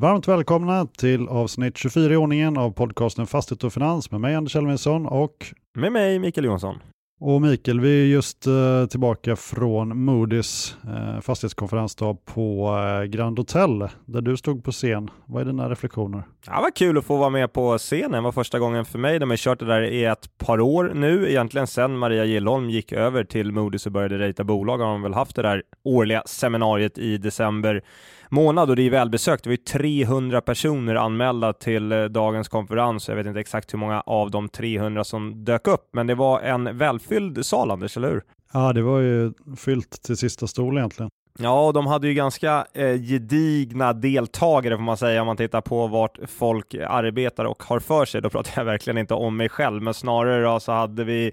Varmt välkomna till avsnitt 24 i ordningen av podcasten Fastighet och Finans med mig Anders Elfvinsson och med mig Mikael Johansson. Och Mikael, vi är just uh, tillbaka från Moody's uh, fastighetskonferens på uh, Grand Hotel där du stod på scen. Vad är dina reflektioner? Ja, var kul att få vara med på scenen. Det var första gången för mig. De har kört det där i ett par år nu, egentligen sedan Maria Gillholm gick över till Moody's och började rejta bolag har de väl haft det där årliga seminariet i december månad och det är välbesökt. Det var ju 300 personer anmälda till eh, dagens konferens. Jag vet inte exakt hur många av de 300 som dök upp, men det var en välfylld sal, Anders, eller hur? Ja, det var ju fyllt till sista stol egentligen. Ja, och de hade ju ganska eh, gedigna deltagare får man säga om man tittar på vart folk arbetar och har för sig. Då pratar jag verkligen inte om mig själv, men snarare så hade vi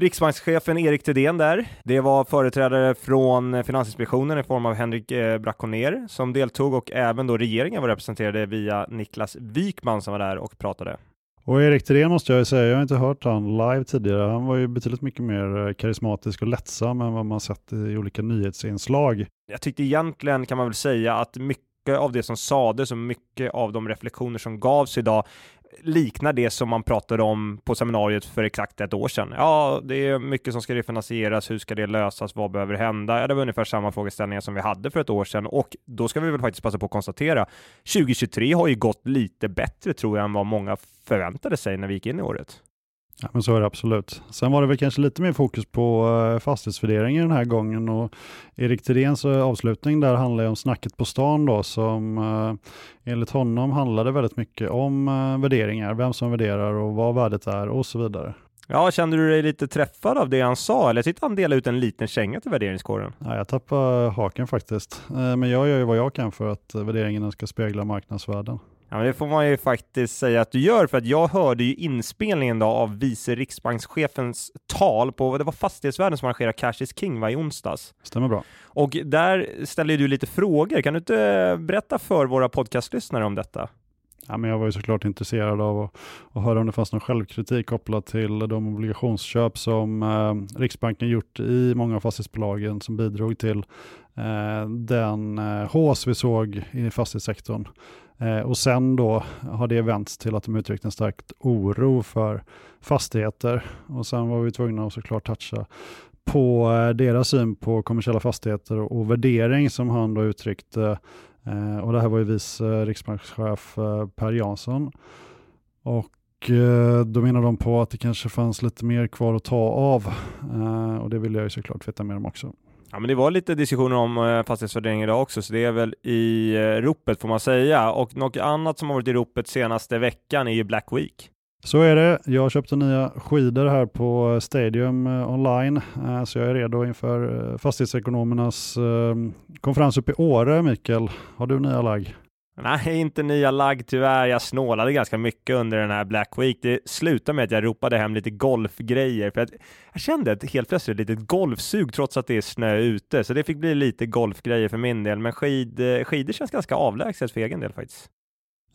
Riksbankschefen Erik Thedéen där. Det var företrädare från Finansinspektionen i form av Henrik eh, Bracconer som deltog och även då regeringen var representerade via Niklas Wikman som var där och pratade. Och Erik Thedéen måste jag säga, jag har inte hört han live tidigare. Han var ju betydligt mycket mer eh, karismatisk och lättsam än vad man sett i olika nyhetsinslag. Jag tyckte egentligen kan man väl säga att mycket av det som sades och mycket av de reflektioner som gavs idag liknar det som man pratade om på seminariet för exakt ett år sedan. Ja, det är mycket som ska refinansieras. Hur ska det lösas? Vad behöver hända? Ja, det var ungefär samma frågeställningar som vi hade för ett år sedan och då ska vi väl faktiskt passa på att konstatera 2023 har ju gått lite bättre tror jag än vad många förväntade sig när vi gick in i året. Ja, men så är det absolut. Sen var det väl kanske lite mer fokus på uh, fastighetsvärdering den här gången och Erik Thedéens uh, avslutning där handlar ju om snacket på stan då som uh, enligt honom handlade väldigt mycket om värderingar, vem som värderar och vad värdet är och så vidare. Ja, kände du dig lite träffad av det han sa eller tyckte han delade ut en liten känga till värderingskåren? Ja, jag tappade haken faktiskt, men jag gör ju vad jag kan för att värderingarna ska spegla marknadsvärden. Ja, men det får man ju faktiskt säga att du gör, för att jag hörde ju inspelningen då av vice riksbankschefens tal på, det var Fastighetsvärlden som arrangerade Cash is King var i onsdags. Stämmer bra. Och där ställde du lite frågor. Kan du inte berätta för våra podcastlyssnare om detta? Ja, men jag var ju såklart intresserad av att, att höra om det fanns någon självkritik kopplat till de obligationsköp som eh, Riksbanken gjort i många av fastighetsbolagen som bidrog till eh, den eh, hås vi såg i fastighetssektorn. Eh, och sen då har det vänts till att de uttryckt en stark oro för fastigheter. Och sen var vi tvungna att såklart toucha på eh, deras syn på kommersiella fastigheter och, och värdering som han då uttryckte. Eh, och det här var ju vice eh, riksbankschef eh, Per Jansson. Och eh, då menar de på att det kanske fanns lite mer kvar att ta av. Eh, och det vill jag ju såklart veta mer om också. Ja, men det var lite diskussioner om eh, fastighetsvärdering idag också, så det är väl i eh, ropet får man säga. Och något annat som har varit i ropet senaste veckan är ju Black Week. Så är det. Jag köpte nya skidor här på Stadium eh, online, eh, så jag är redo inför eh, fastighetsekonomernas konferens uppe i Åre. Mikael, har du nya lagg? Nej, inte nya lagg tyvärr. Jag snålade ganska mycket under den här Black Week. Det slutade med att jag ropade hem lite golfgrejer för att jag kände ett helt plötsligt litet golfsug trots att det är snö ute, så det fick bli lite golfgrejer för min del. Men skid, skidor känns ganska avlägset för egen del faktiskt.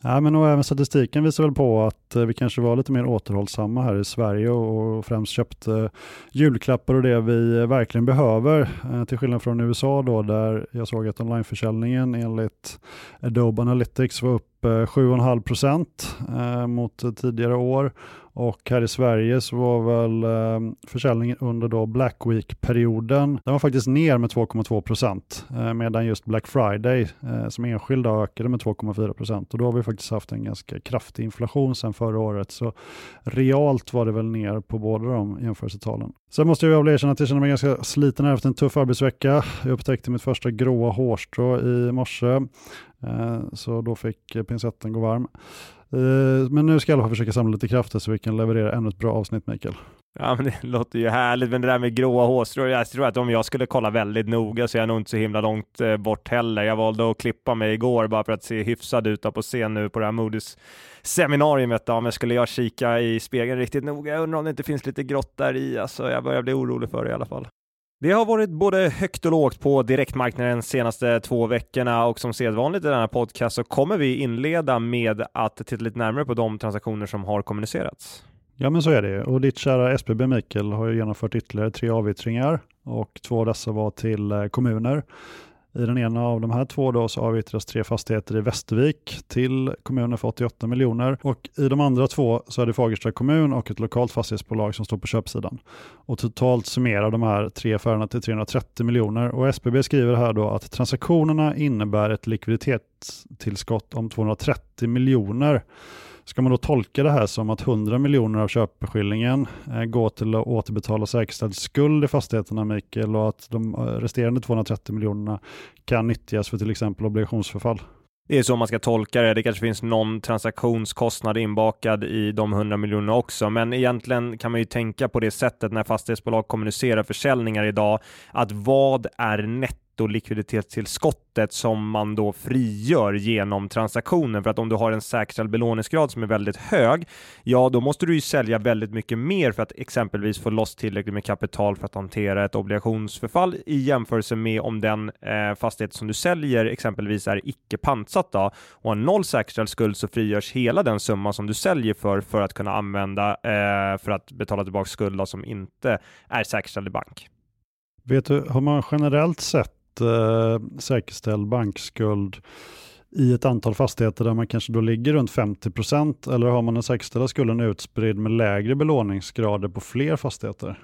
Ja, men och även statistiken visar väl på att eh, vi kanske var lite mer återhållsamma här i Sverige och främst köpte eh, julklappar och det vi eh, verkligen behöver. Till skillnad från USA då där jag såg att onlineförsäljningen enligt Adobe Analytics var upp 7,5 procent eh, mot tidigare år och här i Sverige så var väl eh, försäljningen under då Black Week-perioden, den var faktiskt ner med 2,2 procent, eh, medan just Black Friday eh, som enskild ökade med 2,4 procent. Och då har vi faktiskt haft en ganska kraftig inflation sedan förra året, så realt var det väl ner på båda de jämförelsetalen. Sen måste jag väl erkänna att jag känner mig ganska sliten efter en tuff arbetsvecka. Jag upptäckte mitt första gråa hårstrå i morse, Eh, så då fick pincetten gå varm. Eh, men nu ska jag i alla fall försöka samla lite krafter så vi kan leverera ännu ett bra avsnitt Mikael. Ja, men det låter ju härligt, men det där med gråa hårstrån, jag tror att om jag skulle kolla väldigt noga så är jag nog inte så himla långt eh, bort heller. Jag valde att klippa mig igår bara för att se hyfsad ut på scen nu på det här Moody's seminariet. Ja, men skulle jag kika i spegeln riktigt noga, jag undrar om det inte finns lite grått där i. Alltså, jag börjar bli orolig för det i alla fall. Det har varit både högt och lågt på direktmarknaden de senaste två veckorna och som sedvanligt i denna podcast så kommer vi inleda med att titta lite närmare på de transaktioner som har kommunicerats. Ja men så är det och ditt kära SBB Mikael har ju genomfört ytterligare tre avyttringar och två av dessa var till eh, kommuner. I den ena av de här två då så avyttras tre fastigheter i Västervik till kommunen för 88 miljoner. Och i de andra två så är det Fagersta kommun och ett lokalt fastighetsbolag som står på köpsidan. Och totalt summerar de här tre affärerna till 330 miljoner. Och SBB skriver här då att transaktionerna innebär ett likviditetstillskott om 230 miljoner. Ska man då tolka det här som att 100 miljoner av köpeskillingen eh, går till att återbetala säkerställd skuld i fastigheterna, Mikael, och att de eh, resterande 230 miljonerna kan nyttjas för till exempel obligationsförfall? Det är så man ska tolka det. Det kanske finns någon transaktionskostnad inbakad i de 100 miljonerna också, men egentligen kan man ju tänka på det sättet när fastighetsbolag kommunicerar försäljningar idag, att vad är netto nettolikviditetstillskottet som man då frigör genom transaktionen. För att om du har en säkerställd belåningsgrad som är väldigt hög, ja då måste du ju sälja väldigt mycket mer för att exempelvis få loss tillräckligt med kapital för att hantera ett obligationsförfall i jämförelse med om den eh, fastighet som du säljer exempelvis är icke pantsatt då, och har noll säkerställd skuld så frigörs hela den summa som du säljer för för att kunna använda eh, för att betala tillbaka skuld som inte är säkerställd i bank. Vet du, har man generellt sett eh, säkerställd bankskuld i ett antal fastigheter där man kanske då ligger runt 50 procent eller har man den säkerställda skulden utspridd med lägre belåningsgrader på fler fastigheter?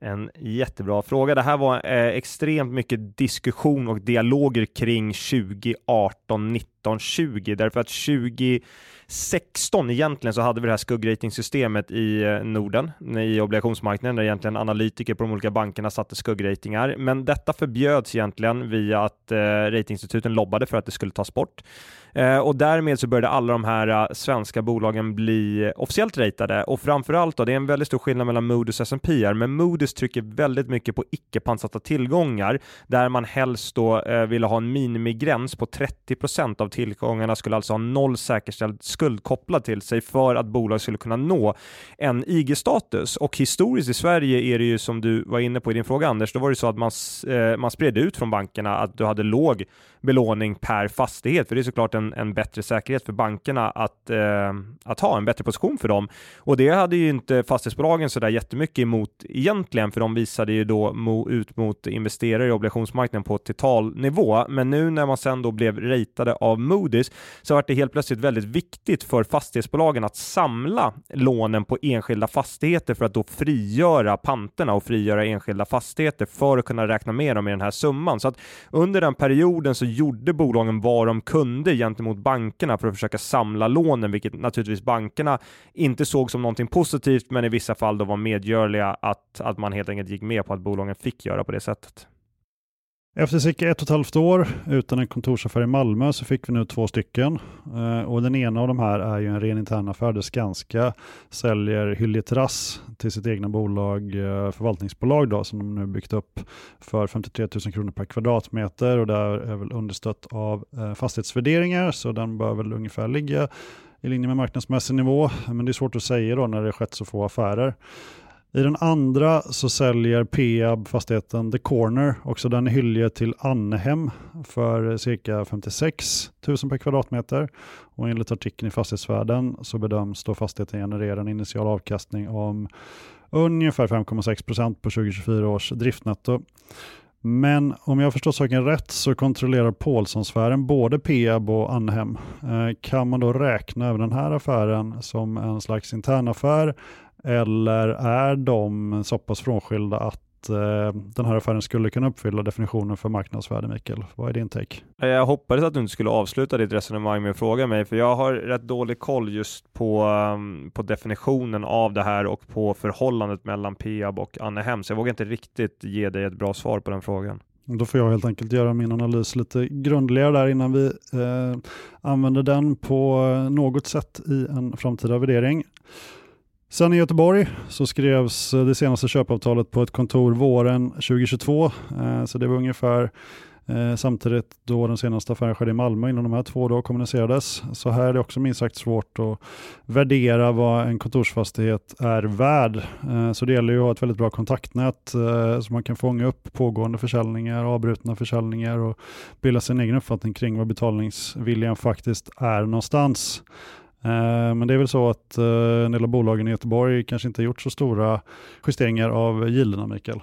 En jättebra fråga. Det här var eh, extremt mycket diskussion och dialoger kring 2018, 19, 20 därför att 20 16 egentligen så hade vi det här skuggratingsystemet i eh, Norden, i obligationsmarknaden, där egentligen analytiker på de olika bankerna satte skuggratingar. Men detta förbjöds egentligen via att eh, ratinginstituten lobbade för att det skulle tas bort. Eh, och därmed så började alla de här eh, svenska bolagen bli officiellt ratade och framförallt då, det är en väldigt stor skillnad mellan Moody's och S&P men Moody's trycker väldigt mycket på icke pantsatta tillgångar där man helst då eh, ville ha en minimigräns på 30% av tillgångarna skulle alltså ha noll säkerställd skuld kopplad till sig för att bolag skulle kunna nå en IG-status och historiskt i Sverige är det ju som du var inne på i din fråga Anders, då var det så att man, eh, man spred ut från bankerna att du hade låg belåning per fastighet, för det är såklart en, en bättre säkerhet för bankerna att, eh, att ha en bättre position för dem. Och det hade ju inte fastighetsbolagen så där jättemycket emot egentligen, för de visade ju då mo, ut mot investerare i obligationsmarknaden på total nivå. Men nu när man sen då blev ratade av Moody's så var det helt plötsligt väldigt viktigt för fastighetsbolagen att samla lånen på enskilda fastigheter för att då frigöra panterna och frigöra enskilda fastigheter för att kunna räkna med dem i den här summan. Så att under den perioden så gjorde bolagen vad de kunde gentemot bankerna för att försöka samla lånen, vilket naturligtvis bankerna inte såg som någonting positivt, men i vissa fall då var medgörliga att, att man helt enkelt gick med på att bolagen fick göra på det sättet. Efter cirka ett och ett halvt år utan en kontorsaffär i Malmö så fick vi nu två stycken. Eh, och den ena av de här är ju en ren intern affär där Skanska säljer Hyllie Terrass till sitt egna bolag, eh, förvaltningsbolag då, som de nu byggt upp för 53 000 kronor per kvadratmeter och där är väl understött av eh, fastighetsvärderingar så den bör väl ungefär ligga i linje med marknadsmässig nivå. Men det är svårt att säga då när det skett så få affärer. I den andra så säljer Peab fastigheten The Corner, också den är Hylje till Annehem för cirka 56 000 per kvadratmeter. Och enligt artikeln i Fastighetsvärlden så bedöms då fastigheten generera en initial avkastning om ungefär 5,6 procent på 2024 års driftnetto. Men om jag förstår saken rätt så kontrollerar Paulsonsfären både Peab och Annehem. Eh, kan man då räkna även den här affären som en slags internaffär eller är de så pass frånskilda att eh, den här affären skulle kunna uppfylla definitionen för marknadsvärde, Mikael? Vad är din take? Jag hoppades att du inte skulle avsluta ditt resonemang med att fråga mig, för jag har rätt dålig koll just på, um, på definitionen av det här och på förhållandet mellan Peab och Annehem, så jag vågar inte riktigt ge dig ett bra svar på den frågan. Då får jag helt enkelt göra min analys lite grundligare där innan vi eh, använder den på något sätt i en framtida värdering. Sen i Göteborg så skrevs eh, det senaste köpavtalet på ett kontor våren 2022. Eh, så det var ungefär eh, samtidigt då den senaste affären skedde i Malmö innan de här två då kommunicerades. Så här är det också minst sagt svårt att värdera vad en kontorsfastighet är värd. Så det gäller ju att ha ett väldigt bra kontaktnät så man kan fånga upp pågående försäljningar, avbrutna försäljningar och bilda sin egen uppfattning kring vad betalningsviljan faktiskt är någonstans. Eh, men det är väl så att eh, en del av bolagen i Göteborg kanske inte har gjort så stora justeringar av gilderna, Mikael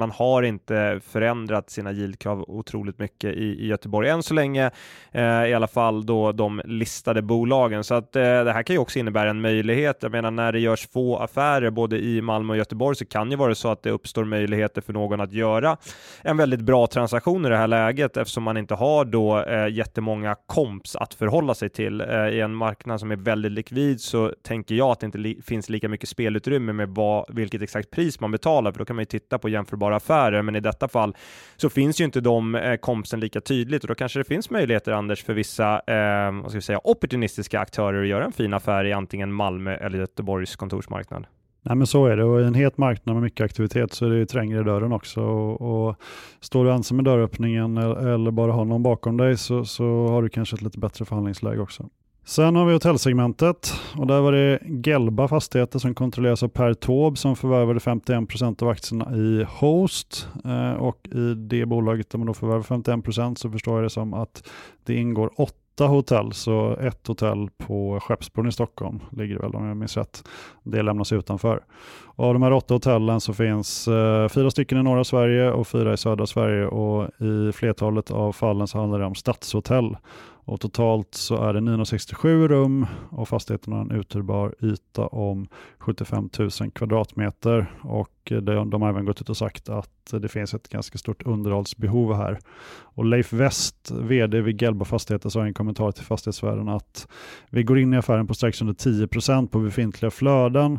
man har inte förändrat sina yieldkrav otroligt mycket i, i Göteborg än så länge, eh, i alla fall då de listade bolagen. Så att eh, det här kan ju också innebära en möjlighet. Jag menar när det görs få affärer både i Malmö och Göteborg så kan ju vara så att det uppstår möjligheter för någon att göra en väldigt bra transaktion i det här läget eftersom man inte har då eh, jättemånga komps att förhålla sig till. Eh, I en marknad som är väldigt likvid så tänker jag att det inte li finns lika mycket spelutrymme med vad, vilket exakt pris man betalar, för då kan man ju titta på jämförbara affärer, men i detta fall så finns ju inte de eh, kompsen lika tydligt och då kanske det finns möjligheter, Anders, för vissa eh, vad ska vi säga, opportunistiska aktörer att göra en fin affär i antingen Malmö eller Göteborgs kontorsmarknad. Nej men så är det och i en het marknad med mycket aktivitet så är det ju trängre i dörren också. Och, och står du ensam i dörröppningen eh, eller bara har någon bakom dig så, så har du kanske ett lite bättre förhandlingsläge också. Sen har vi hotellsegmentet och där var det Gelba Fastigheter som kontrolleras av Per Taube som förvärvade 51% av aktierna i Host eh, och i det bolaget där man då förvärvar 51% så förstår jag det som att det ingår åtta hotell, så ett hotell på Skeppsbron i Stockholm ligger det väl om jag minns rätt. Det lämnas utanför. Och av de här åtta hotellen så finns eh, fyra stycken i norra Sverige och fyra i södra Sverige och i flertalet av fallen så handlar det om stadshotell. Och totalt så är det 967 rum och fastigheten har en uthyrbar yta om 75 000 kvadratmeter och eh, de, de har även gått ut och sagt att det finns ett ganska stort underhållsbehov här. Och Leif West, vd vid Gelba Fastigheter, sa i en kommentar till Fastighetsvärlden att vi går in i affären på strax under 10% på befintliga flöden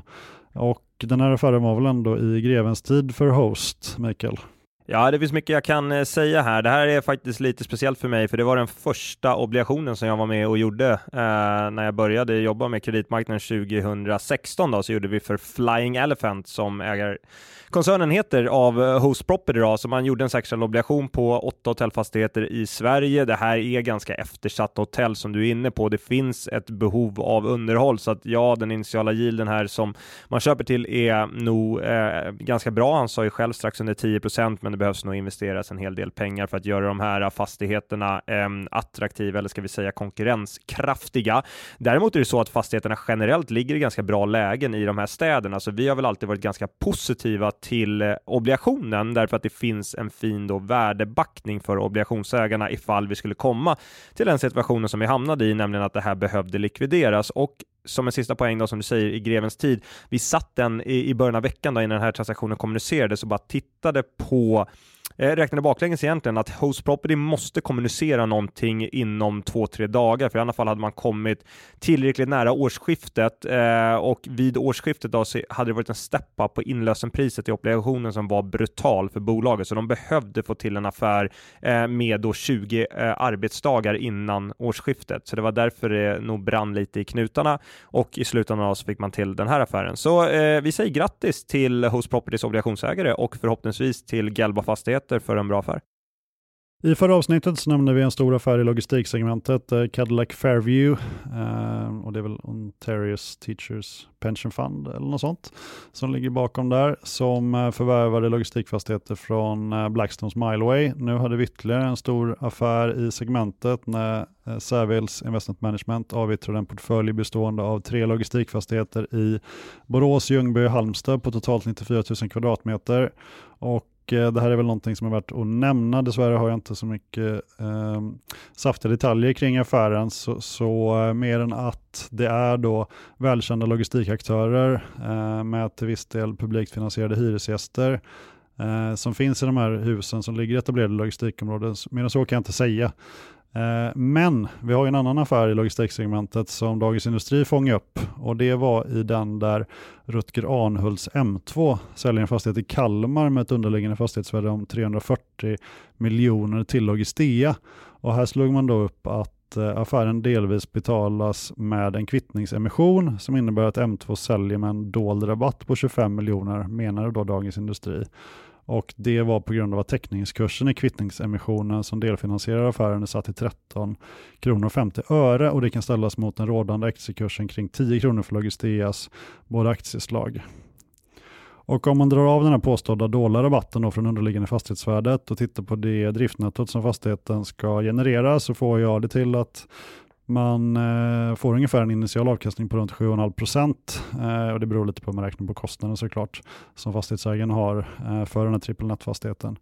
och den här affären var väl ändå i grevens tid för Host, Mikael? Ja, det finns mycket jag kan eh, säga här. Det här är faktiskt lite speciellt för mig, för det var den första obligationen som jag var med och gjorde eh, när jag började jobba med kreditmarknaden 2016. Då, så gjorde vi för Flying Elephant som äger koncernen heter av eh, Host Property. Då, så man gjorde en sexuell obligation på åtta hotellfastigheter i Sverige. Det här är ganska eftersatta hotell som du är inne på. Det finns ett behov av underhåll, så att ja, den initiala yielden här som man köper till är nog eh, ganska bra. Han sa ju själv strax under 10 men det behövs nog investeras en hel del pengar för att göra de här fastigheterna eh, attraktiva, eller ska vi säga konkurrenskraftiga. Däremot är det så att fastigheterna generellt ligger i ganska bra lägen i de här städerna, så vi har väl alltid varit ganska positiva till eh, obligationen därför att det finns en fin då värdebackning för obligationsägarna ifall vi skulle komma till den situationen som vi hamnade i, nämligen att det här behövde likvideras och som en sista poäng då, som du säger, i grevens tid. Vi satt den i, i början av veckan då, innan den här transaktionen kommunicerades och bara tittade på Eh, räknade baklänges egentligen att Host Property måste kommunicera någonting inom två, tre dagar, för i alla fall hade man kommit tillräckligt nära årsskiftet eh, och vid årsskiftet då så hade det varit en step-up på inlösenpriset i obligationen som var brutal för bolaget, så de behövde få till en affär eh, med då 20 eh, arbetsdagar innan årsskiftet, så det var därför det nog brann lite i knutarna och i slutändan så fick man till den här affären. Så eh, vi säger grattis till Host properties obligationsägare och förhoppningsvis till Gelba Fastigheter möjligheter för en bra affär. I förra avsnittet så nämnde vi en stor affär i logistiksegmentet, eh, Cadillac Fairview, eh, och det är väl Ontarius Teachers Pension Fund eller något sånt som ligger bakom där, som eh, förvärvade logistikfastigheter från Blackstones Mileway. Nu hade vi ytterligare en stor affär i segmentet när Savills Investment Management avyttrade en portfölj bestående av tre logistikfastigheter i Borås, Ljungby och Halmstad på totalt 94 000 kvadratmeter. Och Eh, det här är väl någonting som är värt att nämna. Dessvärre har jag inte så mycket eh, saftiga detaljer kring affären, så, så eh, mer än att det är då välkända logistikaktörer eh, med till viss del publikt finansierade hyresgäster eh, som finns i de här husen som ligger i etablerade logistikområden. Mer än så kan jag inte säga. Eh, men vi har en annan affär i logistiksegmentet som Dagens Industri fångade upp och det var i den där Rutger Arnhults M2 säljer en fastighet i Kalmar med ett underliggande fastighetsvärde om 340 miljoner till Logistea. Och här slog man då upp att eh, affären delvis betalas med en kvittningsemission som innebär att M2 säljer med en dold rabatt på 25 miljoner menar då Dagens Industri och det var på grund av att täckningskursen i kvittningsemissionen som delfinansierar affären är satt till 13 kronor 50 öre och det kan ställas mot den rådande aktiekursen kring 10 kronor för Logisteas båda aktieslag. Och om man drar av den här påstådda dolda rabatten då från underliggande fastighetsvärdet och tittar på det driftnettot som fastigheten ska generera så får jag det till att man eh, får ungefär en initial avkastning på runt 7,5 procent eh, och det beror lite på hur man räknar på kostnaden såklart som fastighetsägaren har eh, för den här trippel net-fastigheten.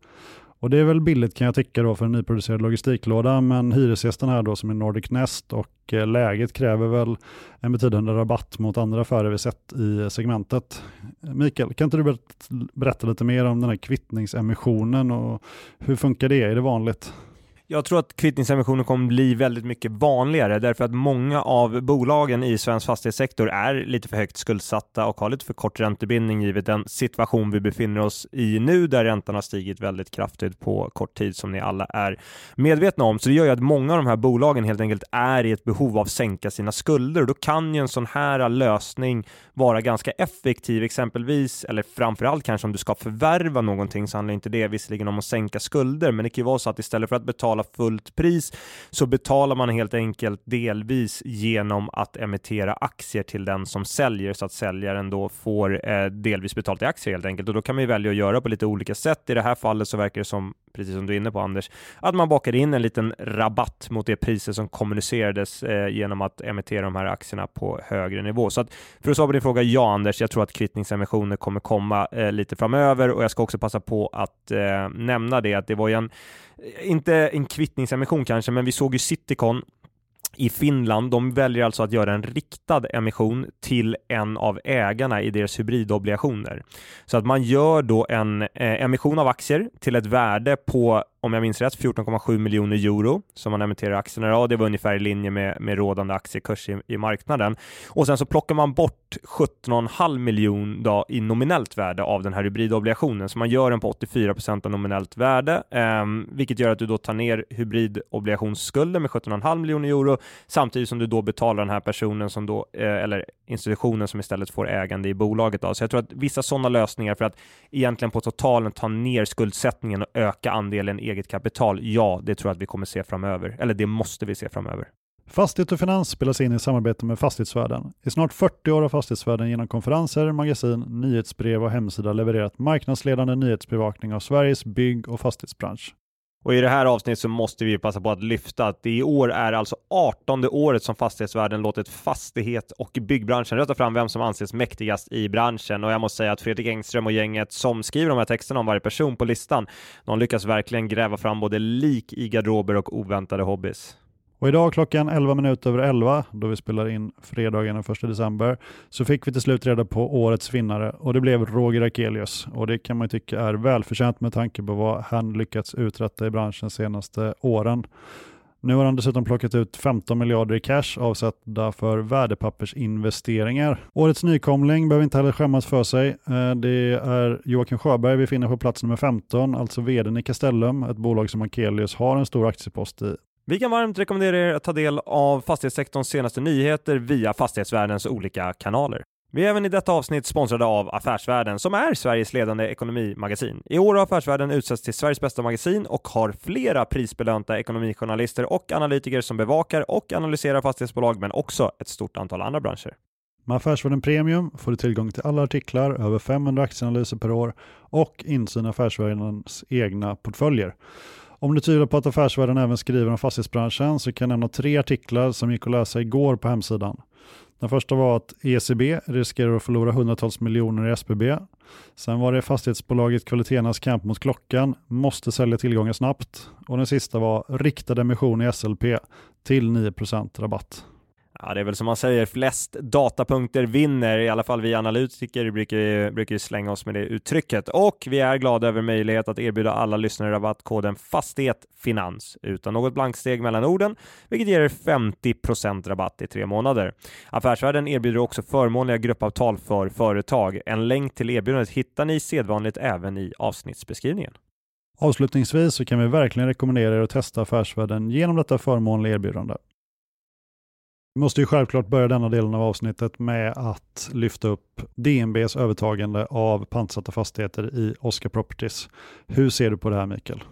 Och det är väl billigt kan jag tycka då för en nyproducerad logistiklåda, men hyresgästen här då som är Nordic Nest och eh, läget kräver väl en betydande rabatt mot andra affärer vi sett i segmentet. Mikael, kan inte du berätta lite mer om den här kvittningsemissionen och hur funkar det? Är det vanligt? Jag tror att kvittningsemissioner kommer bli väldigt mycket vanligare därför att många av bolagen i svensk fastighetssektor är lite för högt skuldsatta och har lite för kort räntebindning givet den situation vi befinner oss i nu där räntan har stigit väldigt kraftigt på kort tid som ni alla är medvetna om. Så det gör ju att många av de här bolagen helt enkelt är i ett behov av att sänka sina skulder och då kan ju en sån här lösning vara ganska effektiv exempelvis eller framförallt kanske om du ska förvärva någonting så handlar inte det visserligen om att sänka skulder men det kan ju vara så att istället för att betala betala fullt pris så betalar man helt enkelt delvis genom att emittera aktier till den som säljer så att säljaren då får eh, delvis betalt i aktier helt enkelt och då kan man ju välja att göra på lite olika sätt. I det här fallet så verkar det som, precis som du är inne på Anders, att man bakar in en liten rabatt mot det priset som kommunicerades eh, genom att emittera de här aktierna på högre nivå. Så att för att svara på din fråga, ja Anders, jag tror att kvittningsemissioner kommer komma eh, lite framöver och jag ska också passa på att eh, nämna det att det var ju en inte en kvittningsemission kanske, men vi såg ju Citycon i Finland. De väljer alltså att göra en riktad emission till en av ägarna i deras hybridobligationer. Så att man gör då en eh, emission av aktier till ett värde på om jag minns rätt, 14,7 miljoner euro som man emitterar aktierna. Ja, det var ungefär i linje med, med rådande aktiekurs i, i marknaden. Och sen så plockar man bort 17,5 miljoner i nominellt värde av den här hybridobligationen, så man gör den på 84 procent av nominellt värde, eh, vilket gör att du då tar ner hybridobligationsskulden med 17,5 miljoner euro, samtidigt som du då betalar den här personen som då, eh, eller institutionen som istället får ägande i bolaget. Då. Så jag tror att vissa sådana lösningar för att egentligen på totalen ta ner skuldsättningen och öka andelen eget kapital, ja, det tror jag att vi kommer se framöver. Eller det måste vi se framöver. Fastighet och finans spelas in i samarbete med Fastighetsvärlden. I snart 40 år har Fastighetsvärlden genom konferenser, magasin, nyhetsbrev och hemsida levererat marknadsledande nyhetsbevakning av Sveriges bygg och fastighetsbransch. Och i det här avsnittet så måste vi passa på att lyfta att det i år är alltså 18 året som fastighetsvärlden låtit fastighet och byggbranschen rösta fram vem som anses mäktigast i branschen. Och jag måste säga att Fredrik Engström och gänget som skriver de här texterna om varje person på listan, de lyckas verkligen gräva fram både lik i garderober och oväntade hobbys. Och idag klockan 11 minuter över 11, då vi spelar in fredagen den 1 december, så fick vi till slut reda på årets vinnare och det blev Roger Akelius. Och det kan man ju tycka är välförtjänt med tanke på vad han lyckats uträtta i branschen de senaste åren. Nu har han dessutom plockat ut 15 miljarder i cash avsatta för värdepappersinvesteringar. Årets nykomling behöver inte heller skämmas för sig. Eh, det är Joakim Sjöberg vi finner på plats nummer 15, alltså vdn i Castellum, ett bolag som Akelius har en stor aktiepost i. Vi kan varmt rekommendera er att ta del av fastighetssektorns senaste nyheter via fastighetsvärldens olika kanaler. Vi är även i detta avsnitt sponsrade av Affärsvärlden som är Sveriges ledande ekonomimagasin. I år har Affärsvärlden utsetts till Sveriges bästa magasin och har flera prisbelönta ekonomijournalister och analytiker som bevakar och analyserar fastighetsbolag men också ett stort antal andra branscher. Med Affärsvärlden Premium får du tillgång till alla artiklar, över 500 aktieanalyser per år och insyn i Affärsvärldens egna portföljer. Om du tvivlar på att Affärsvärlden även skriver om fastighetsbranschen så kan jag nämna tre artiklar som gick att läsa igår på hemsidan. Den första var att ECB riskerar att förlora hundratals miljoner i SBB. Sen var det fastighetsbolaget Kvaliteternas kamp mot klockan, måste sälja tillgångar snabbt. Och den sista var riktad emission i SLP till 9% rabatt. Ja, det är väl som man säger, flest datapunkter vinner. I alla fall vi analytiker brukar, brukar slänga oss med det uttrycket. Och vi är glada över möjlighet att erbjuda alla lyssnare rabattkoden FASTIGHETFINANS utan något blanksteg mellan orden, vilket ger er 50% rabatt i tre månader. Affärsvärlden erbjuder också förmånliga gruppavtal för företag. En länk till erbjudandet hittar ni sedvanligt även i avsnittsbeskrivningen. Avslutningsvis så kan vi verkligen rekommendera er att testa Affärsvärlden genom detta förmånliga erbjudande. Vi måste ju självklart börja denna delen av avsnittet med att lyfta upp DNBs övertagande av pantsatta fastigheter i Oscar Properties. Hur ser du på det här Mikael?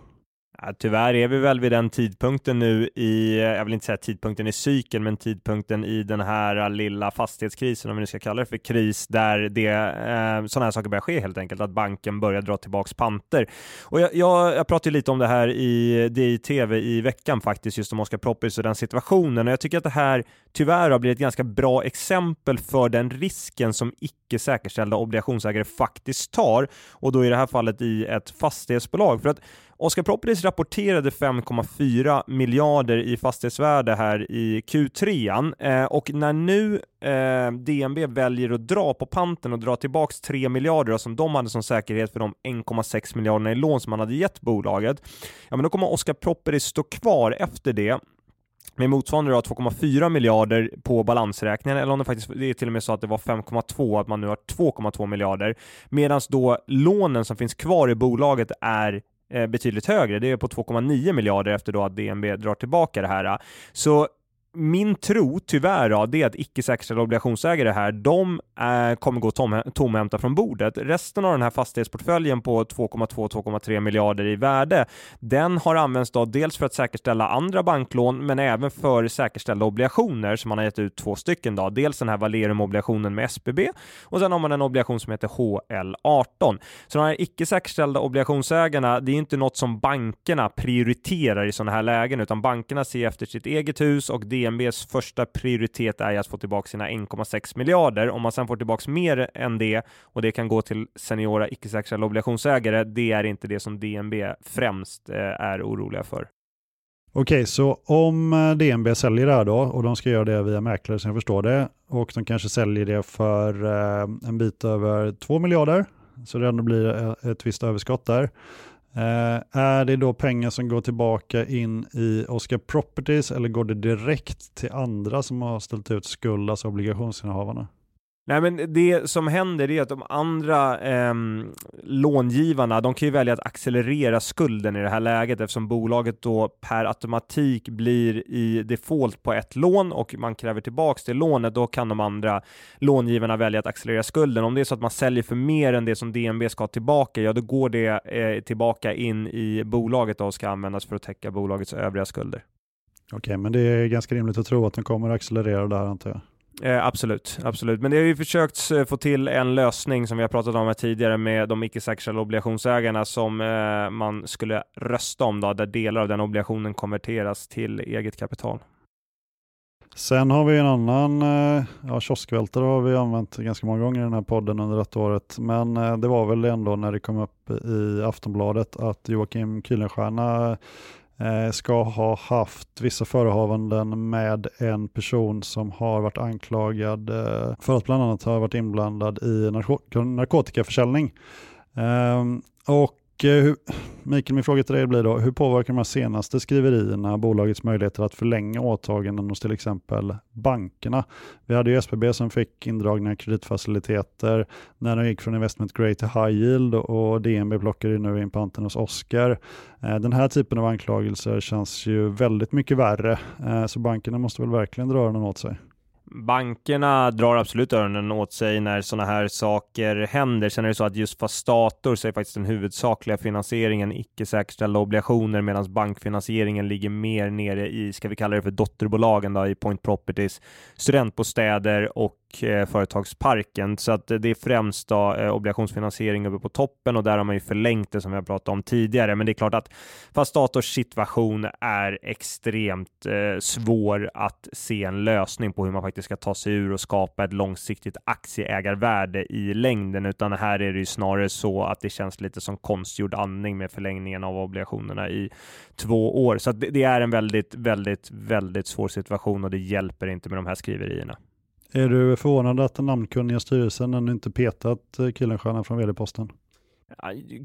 Ja, tyvärr är vi väl vid den tidpunkten nu i, jag vill inte säga tidpunkten i cykeln, men tidpunkten i den här lilla fastighetskrisen, om vi nu ska kalla det för kris, där det, eh, sådana här saker börjar ske helt enkelt, att banken börjar dra tillbaks panter. Och jag, jag, jag pratade lite om det här i DI-TV i veckan faktiskt, just om Oscar Proppis och den situationen, och jag tycker att det här tyvärr har blivit ett ganska bra exempel för den risken som icke säkerställda obligationsägare faktiskt tar, och då i det här fallet i ett fastighetsbolag. För att Oscar Properties rapporterade 5,4 miljarder i fastighetsvärde här i Q3 eh, och när nu eh, DNB väljer att dra på panten och dra tillbaks 3 miljarder som de hade som säkerhet för de 1,6 miljarderna i lån som man hade gett bolaget, ja men då kommer Oscar Properties stå kvar efter det med motsvarande 2,4 miljarder på balansräkningen, eller om det faktiskt det är till och med så att det var 5,2, att man nu har 2,2 miljarder, medan då lånen som finns kvar i bolaget är Eh, betydligt högre. Det är på 2,9 miljarder efter då att DNB drar tillbaka det här. Så min tro, tyvärr, då, det är att icke säkerställda obligationsägare här, de eh, kommer gå tom, tomhänta från bordet. Resten av den här fastighetsportföljen på 2,2-2,3 miljarder i värde, den har använts då dels för att säkerställa andra banklån, men även för säkerställda obligationer som man har gett ut två stycken. Då. Dels den här Valerum-obligationen med SBB och sen har man en obligation som heter HL18. Så de här icke säkerställda obligationsägarna, det är inte något som bankerna prioriterar i sådana här lägen, utan bankerna ser efter sitt eget hus och det DNBs första prioritet är att få tillbaka sina 1,6 miljarder. Om man sen får tillbaka mer än det och det kan gå till seniora icke säkrade obligationsägare, det är inte det som DNB främst eh, är oroliga för. Okej, så om eh, DNB säljer det här då och de ska göra det via mäklare som jag förstår det och de kanske säljer det för eh, en bit över 2 miljarder så det ändå blir ett visst överskott där. Eh, är det då pengar som går tillbaka in i Oscar Properties eller går det direkt till andra som har ställt ut skuld, alltså obligationsinnehavarna? Nej, men det som händer är att de andra eh, långivarna, de kan ju välja att accelerera skulden i det här läget eftersom bolaget då per automatik blir i default på ett lån och man kräver tillbaks det lånet, då kan de andra långivarna välja att accelerera skulden. Om det är så att man säljer för mer än det som DNB ska ha tillbaka, ja då går det eh, tillbaka in i bolaget och ska användas för att täcka bolagets övriga skulder. Okej, okay, men det är ganska rimligt att tro att den kommer att accelerera där antar jag. Eh, absolut, absolut. Men det har ju försökt eh, få till en lösning som vi har pratat om här tidigare med de icke säkerställda obligationsägarna som eh, man skulle rösta om då, där delar av den obligationen konverteras till eget kapital. Sen har vi en annan, eh, ja kioskvältare har vi använt ganska många gånger i den här podden under detta året, men eh, det var väl ändå när det kom upp i Aftonbladet att Joakim Kuylenstierna Eh, ska ha haft vissa förehavanden med en person som har varit anklagad eh, för att bland annat ha varit inblandad i narkotikaförsäljning. Ehm, och Eh, Mikael, min fråga till dig blir då, hur påverkar de här senaste skriverierna bolagets möjligheter att förlänga åtaganden hos till exempel bankerna? Vi hade ju SBB som fick indragna kreditfaciliteter när de gick från investment grade till high yield och DNB plockar ju nu in panten hos Oscar. Eh, den här typen av anklagelser känns ju väldigt mycket värre, eh, så bankerna måste väl verkligen dra öronen åt sig. Bankerna drar absolut öronen åt sig när sådana här saker händer. Sen är det så att just fastator så är faktiskt den huvudsakliga finansieringen icke säkerställda obligationer medan bankfinansieringen ligger mer nere i, ska vi kalla det för dotterbolagen då, i Point Properties, studentbostäder och Eh, företagsparken. Så att eh, det är främst då, eh, obligationsfinansiering uppe på toppen och där har man ju förlängt det som vi har pratat om tidigare. Men det är klart att fast situation är extremt eh, svår att se en lösning på hur man faktiskt ska ta sig ur och skapa ett långsiktigt aktieägarvärde i längden, utan här är det ju snarare så att det känns lite som konstgjord andning med förlängningen av obligationerna i två år. Så det, det är en väldigt, väldigt, väldigt svår situation och det hjälper inte med de här skriverierna. Är du förvånad att den namnkunniga styrelsen ännu inte petat eh, Killenstierna från vd-posten?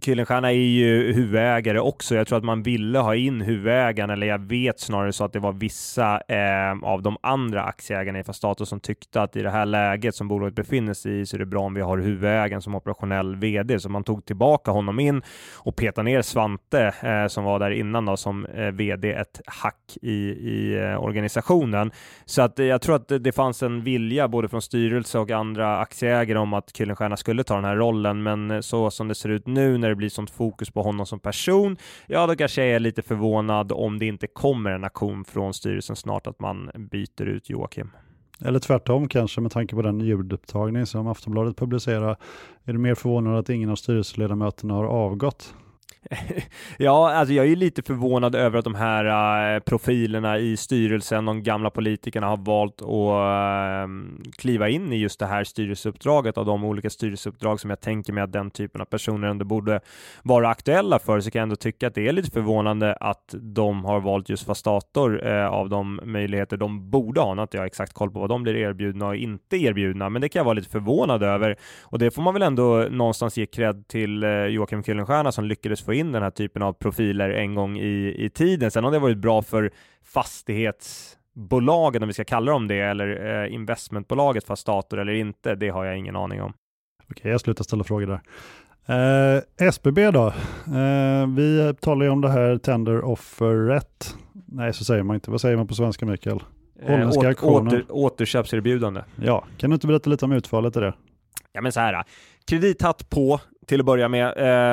Kuylenstierna är ju huvudägare också. Jag tror att man ville ha in huvudägaren, eller jag vet snarare så att det var vissa eh, av de andra aktieägarna i Fastato som tyckte att i det här läget som bolaget befinner sig i så är det bra om vi har huvudägaren som operationell vd. Så man tog tillbaka honom in och petade ner Svante eh, som var där innan då, som eh, vd ett hack i, i eh, organisationen. Så att eh, jag tror att det fanns en vilja både från styrelse och andra aktieägare om att Kuylenstierna skulle ta den här rollen, men eh, så som det ser ut nu när det blir sånt fokus på honom som person, ja då kanske jag är lite förvånad om det inte kommer en aktion från styrelsen snart att man byter ut Joakim. Eller tvärtom kanske med tanke på den ljudupptagning som Aftonbladet publicerar. Är du mer förvånad att ingen av styrelseledamöterna har avgått? ja, alltså jag är lite förvånad över att de här äh, profilerna i styrelsen, de gamla politikerna, har valt att äh, kliva in i just det här styrelseuppdraget av de olika styrelseuppdrag som jag tänker mig att den typen av personer ändå borde vara aktuella för, så kan jag ändå tycka att det är lite förvånande att de har valt just Fastator äh, eh, av de möjligheter de borde ha. Nu har inte jag exakt koll på vad de blir erbjudna och inte erbjudna, men det kan jag vara lite förvånad över och det får man väl ändå någonstans ge cred till eh, Joakim Kuylenstierna som lyckades få in den här typen av profiler en gång i, i tiden. Sen har det varit bra för fastighetsbolagen, om vi ska kalla dem det, eller eh, investmentbolaget stater eller inte, det har jag ingen aning om. Okej, jag slutar ställa frågor där. Eh, SBB då? Eh, vi talar ju om det här tender offer rätt. Nej, så säger man inte. Vad säger man på svenska, Mikael? Holländska eh, åter, åter, återköpserbjudande. Ja, kan du inte berätta lite om utfallet i det? Ja, men så här. Kredithatt på, till att börja med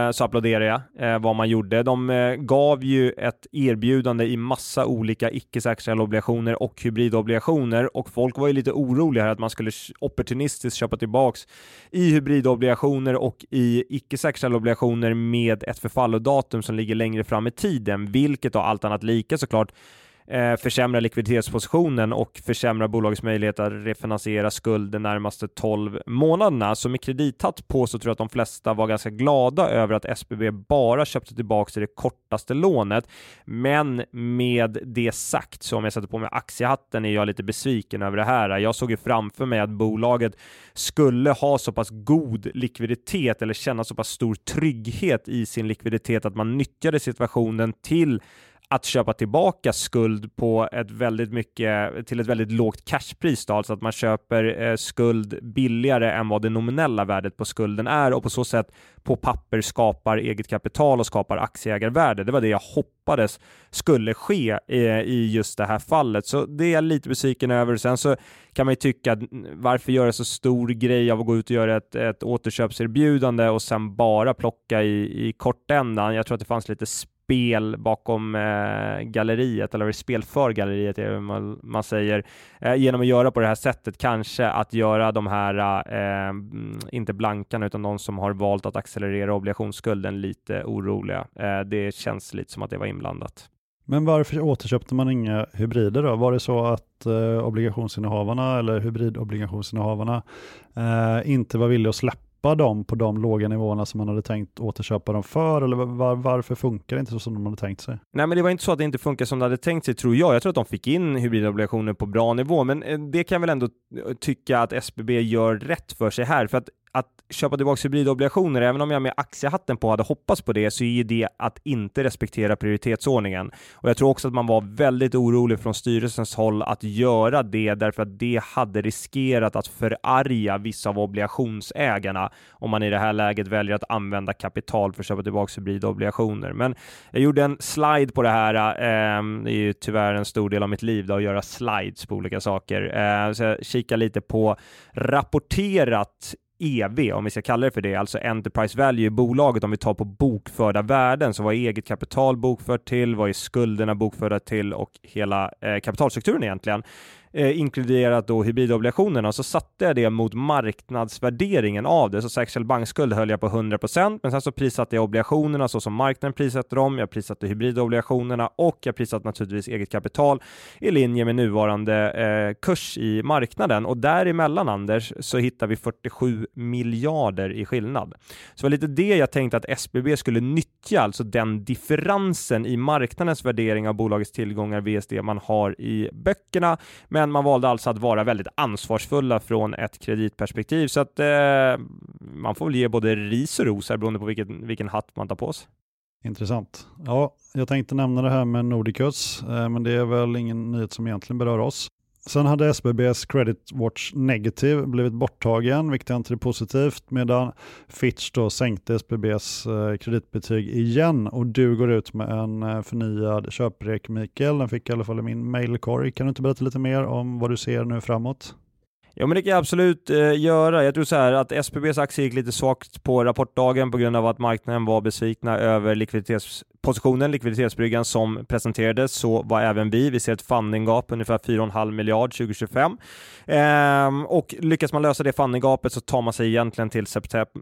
eh, så applåderar jag eh, vad man gjorde. De eh, gav ju ett erbjudande i massa olika icke-säkerställda obligationer och hybridobligationer och folk var ju lite oroliga här att man skulle opportunistiskt köpa tillbaks i hybridobligationer och i icke-säkerställda obligationer med ett förfallodatum som ligger längre fram i tiden, vilket då allt annat lika såklart eh, försämra likviditetspositionen och försämra bolagets möjlighet att refinansiera skuld de närmaste 12 månaderna. Så med kredithatt på så tror jag att de flesta var ganska glada över att SBB bara köpte tillbaka det kortaste lånet. Men med det sagt, så om jag sätter på mig aktiehatten är jag lite besviken över det här. Jag såg ju framför mig att bolaget skulle ha så pass god likviditet eller känna så pass stor trygghet i sin likviditet att man nyttjade situationen till att köpa tillbaka skuld på ett väldigt mycket till ett väldigt lågt cashpris, då, alltså att man köper eh, skuld billigare än vad det nominella värdet på skulden är och på så sätt på papper skapar eget kapital och skapar aktieägarvärde. Det var det jag hoppades skulle ske eh, i just det här fallet, så det är jag lite besviken över. Sen så kan man ju tycka mm, varför göra så stor grej av att gå ut och göra ett, ett återköpserbjudande och sen bara plocka i, i kortändan. Jag tror att det fanns lite spel bakom eh, galleriet, eller spel för galleriet, är man, man säger, eh, genom att göra på det här sättet, kanske att göra de här, eh, mm, inte blankarna, utan de som har valt att accelerera obligationsskulden lite oroliga. Eh, det känns lite som att det var inblandat. Men varför återköpte man inga hybrider då? Var det så att eh, obligationsinnehavarna eller hybridobligationsinnehavarna eh, inte var villiga att släppa köpa dem på de låga nivåerna som man hade tänkt återköpa dem för? Eller var, varför funkar det inte så som de hade tänkt sig? Nej, men det var inte så att det inte funkar som de hade tänkt sig, tror jag. Jag tror att de fick in hybridobligationer på bra nivå, men eh, det kan jag väl ändå eh, tycka att SBB gör rätt för sig här, för att att köpa tillbaka hybridobligationer, även om jag med aktiehatten på hade hoppats på det, så är ju det att inte respektera prioritetsordningen. Och jag tror också att man var väldigt orolig från styrelsens håll att göra det, därför att det hade riskerat att förarga vissa av obligationsägarna om man i det här läget väljer att använda kapital för att köpa tillbaka hybridobligationer. Men jag gjorde en slide på det här. Eh, det är ju tyvärr en stor del av mitt liv då, att göra slides på olika saker. Eh, så jag kikar lite på rapporterat EV, om vi ska kalla det för det, alltså Enterprise Value i bolaget, om vi tar på bokförda värden, så vad är eget kapital bokfört till, vad är skulderna bokförda till och hela eh, kapitalstrukturen egentligen? Eh, inkluderat då hybridobligationerna, så satte jag det mot marknadsvärderingen av det. Så säkerställd bankskuld höll jag på 100%, men sen så prissatte jag obligationerna så som marknaden prissätter dem. Jag prissatte hybridobligationerna och jag prissatte naturligtvis eget kapital i linje med nuvarande eh, kurs i marknaden. Och däremellan, Anders, så hittar vi 47 miljarder i skillnad. Så det var lite det jag tänkte att SBB skulle nyttja, alltså den differensen i marknadens värdering av bolagets tillgångar VSD man har i böckerna. Men men man valde alltså att vara väldigt ansvarsfulla från ett kreditperspektiv, så att eh, man får väl ge både ris och ros här beroende på vilken, vilken hatt man tar på sig. Intressant. Ja, jag tänkte nämna det här med Nordicus, eh, men det är väl ingen nyhet som egentligen berör oss. Sen hade SBBs Credit Watch Negative blivit borttagen, vilket jag inte är positivt, medan Fitch då sänkte SBBs eh, kreditbetyg igen och du går ut med en eh, förnyad köprek, Mikael. Den fick i alla fall i min mailkorg. Kan du inte berätta lite mer om vad du ser nu framåt? Ja, men det kan jag absolut eh, göra. Jag tror så här att SBBs aktie gick lite svagt på rapportdagen på grund av att marknaden var besvikna över likviditets positionen, likviditetsbryggan som presenterades, så var även vi. Vi ser ett fundinggap ungefär 4,5 miljard 2025. Ehm, och lyckas man lösa det fundinggapet så tar man sig egentligen till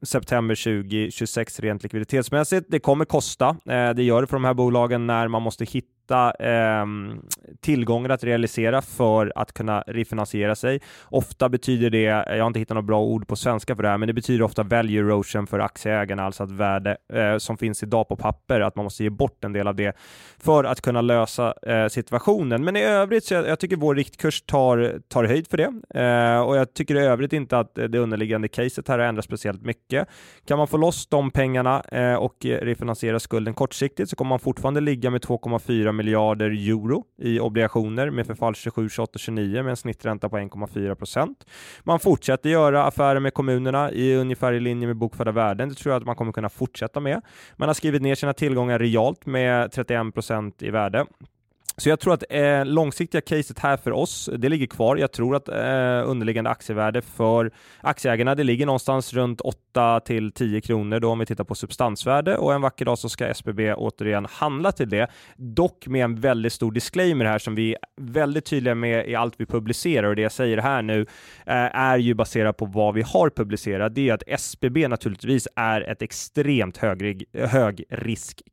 september 2026 rent likviditetsmässigt. Det kommer kosta. Ehm, det gör det för de här bolagen när man måste hitta ehm, tillgångar att realisera för att kunna refinansiera sig. Ofta betyder det, jag har inte hittat något bra ord på svenska för det här, men det betyder ofta value erosion för aktieägarna, alltså att värde eh, som finns idag på papper, att man måste ge bort en del av det för att kunna lösa eh, situationen. Men i övrigt så jag, jag tycker vår riktkurs tar, tar höjd för det eh, och jag tycker i övrigt inte att det underliggande caset här har ändrats speciellt mycket. Kan man få loss de pengarna eh, och refinansiera skulden kortsiktigt så kommer man fortfarande ligga med 2,4 miljarder euro i obligationer med förfall 27, 28, 29 med en snittränta på 1,4 procent. Man fortsätter göra affärer med kommunerna i ungefär i linje med bokförda värden. Det tror jag att man kommer kunna fortsätta med. Man har skrivit ner sina tillgångar rejält med 31 procent i värde. Så jag tror att eh, långsiktiga caset här för oss, det ligger kvar. Jag tror att eh, underliggande aktievärde för aktieägarna, det ligger någonstans runt 8 till 10 kronor då om vi tittar på substansvärde och en vacker dag så ska SBB återigen handla till det. Dock med en väldigt stor disclaimer här som vi är väldigt tydliga med i allt vi publicerar och det jag säger här nu eh, är ju baserat på vad vi har publicerat. Det är att SBB naturligtvis är ett extremt högrisk hög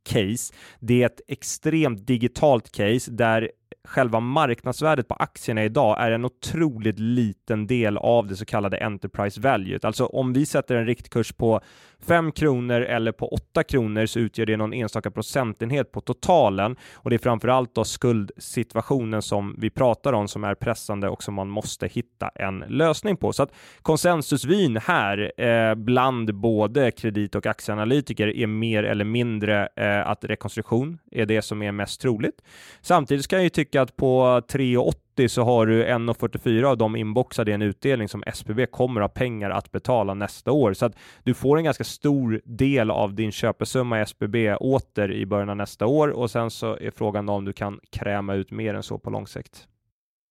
case. Det är ett extremt digitalt case där själva marknadsvärdet på aktierna idag är en otroligt liten del av det så kallade enterprise value. Alltså om vi sätter en riktkurs på 5 kronor eller på 8 kronor så utgör det någon enstaka procentenhet på totalen och det är framförallt då skuldsituationen som vi pratar om som är pressande och som man måste hitta en lösning på. Så att konsensusvyn här eh, bland både kredit och aktieanalytiker är mer eller mindre eh, att rekonstruktion är det som är mest troligt. Samtidigt ska jag ju tycka att på 3,80 70 så har du 1,44 av dem inboxade i en utdelning som SBB kommer ha pengar att betala nästa år. Så att du får en ganska stor del av din köpesumma i SBB åter i början av nästa år och sen så är frågan om du kan kräma ut mer än så på lång sikt.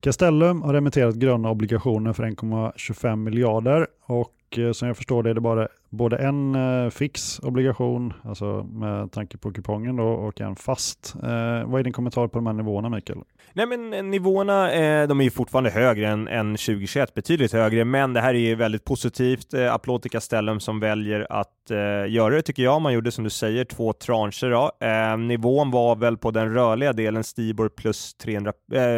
Castellum har remitterat gröna obligationer för 1,25 miljarder och eh, som jag förstår det är det bara både en eh, fix obligation, alltså med tanke på kupongen då, och en fast. Eh, vad är din kommentar på de här nivåerna Mikael? Nej men eh, nivåerna, eh, de är ju fortfarande högre än, än 2021, betydligt högre, men det här är ju väldigt positivt. Eh, applåd till Castellum som väljer att eh, göra det tycker jag. Man gjorde som du säger två trancher då. Eh, nivån var väl på den rörliga delen Stibor plus 300,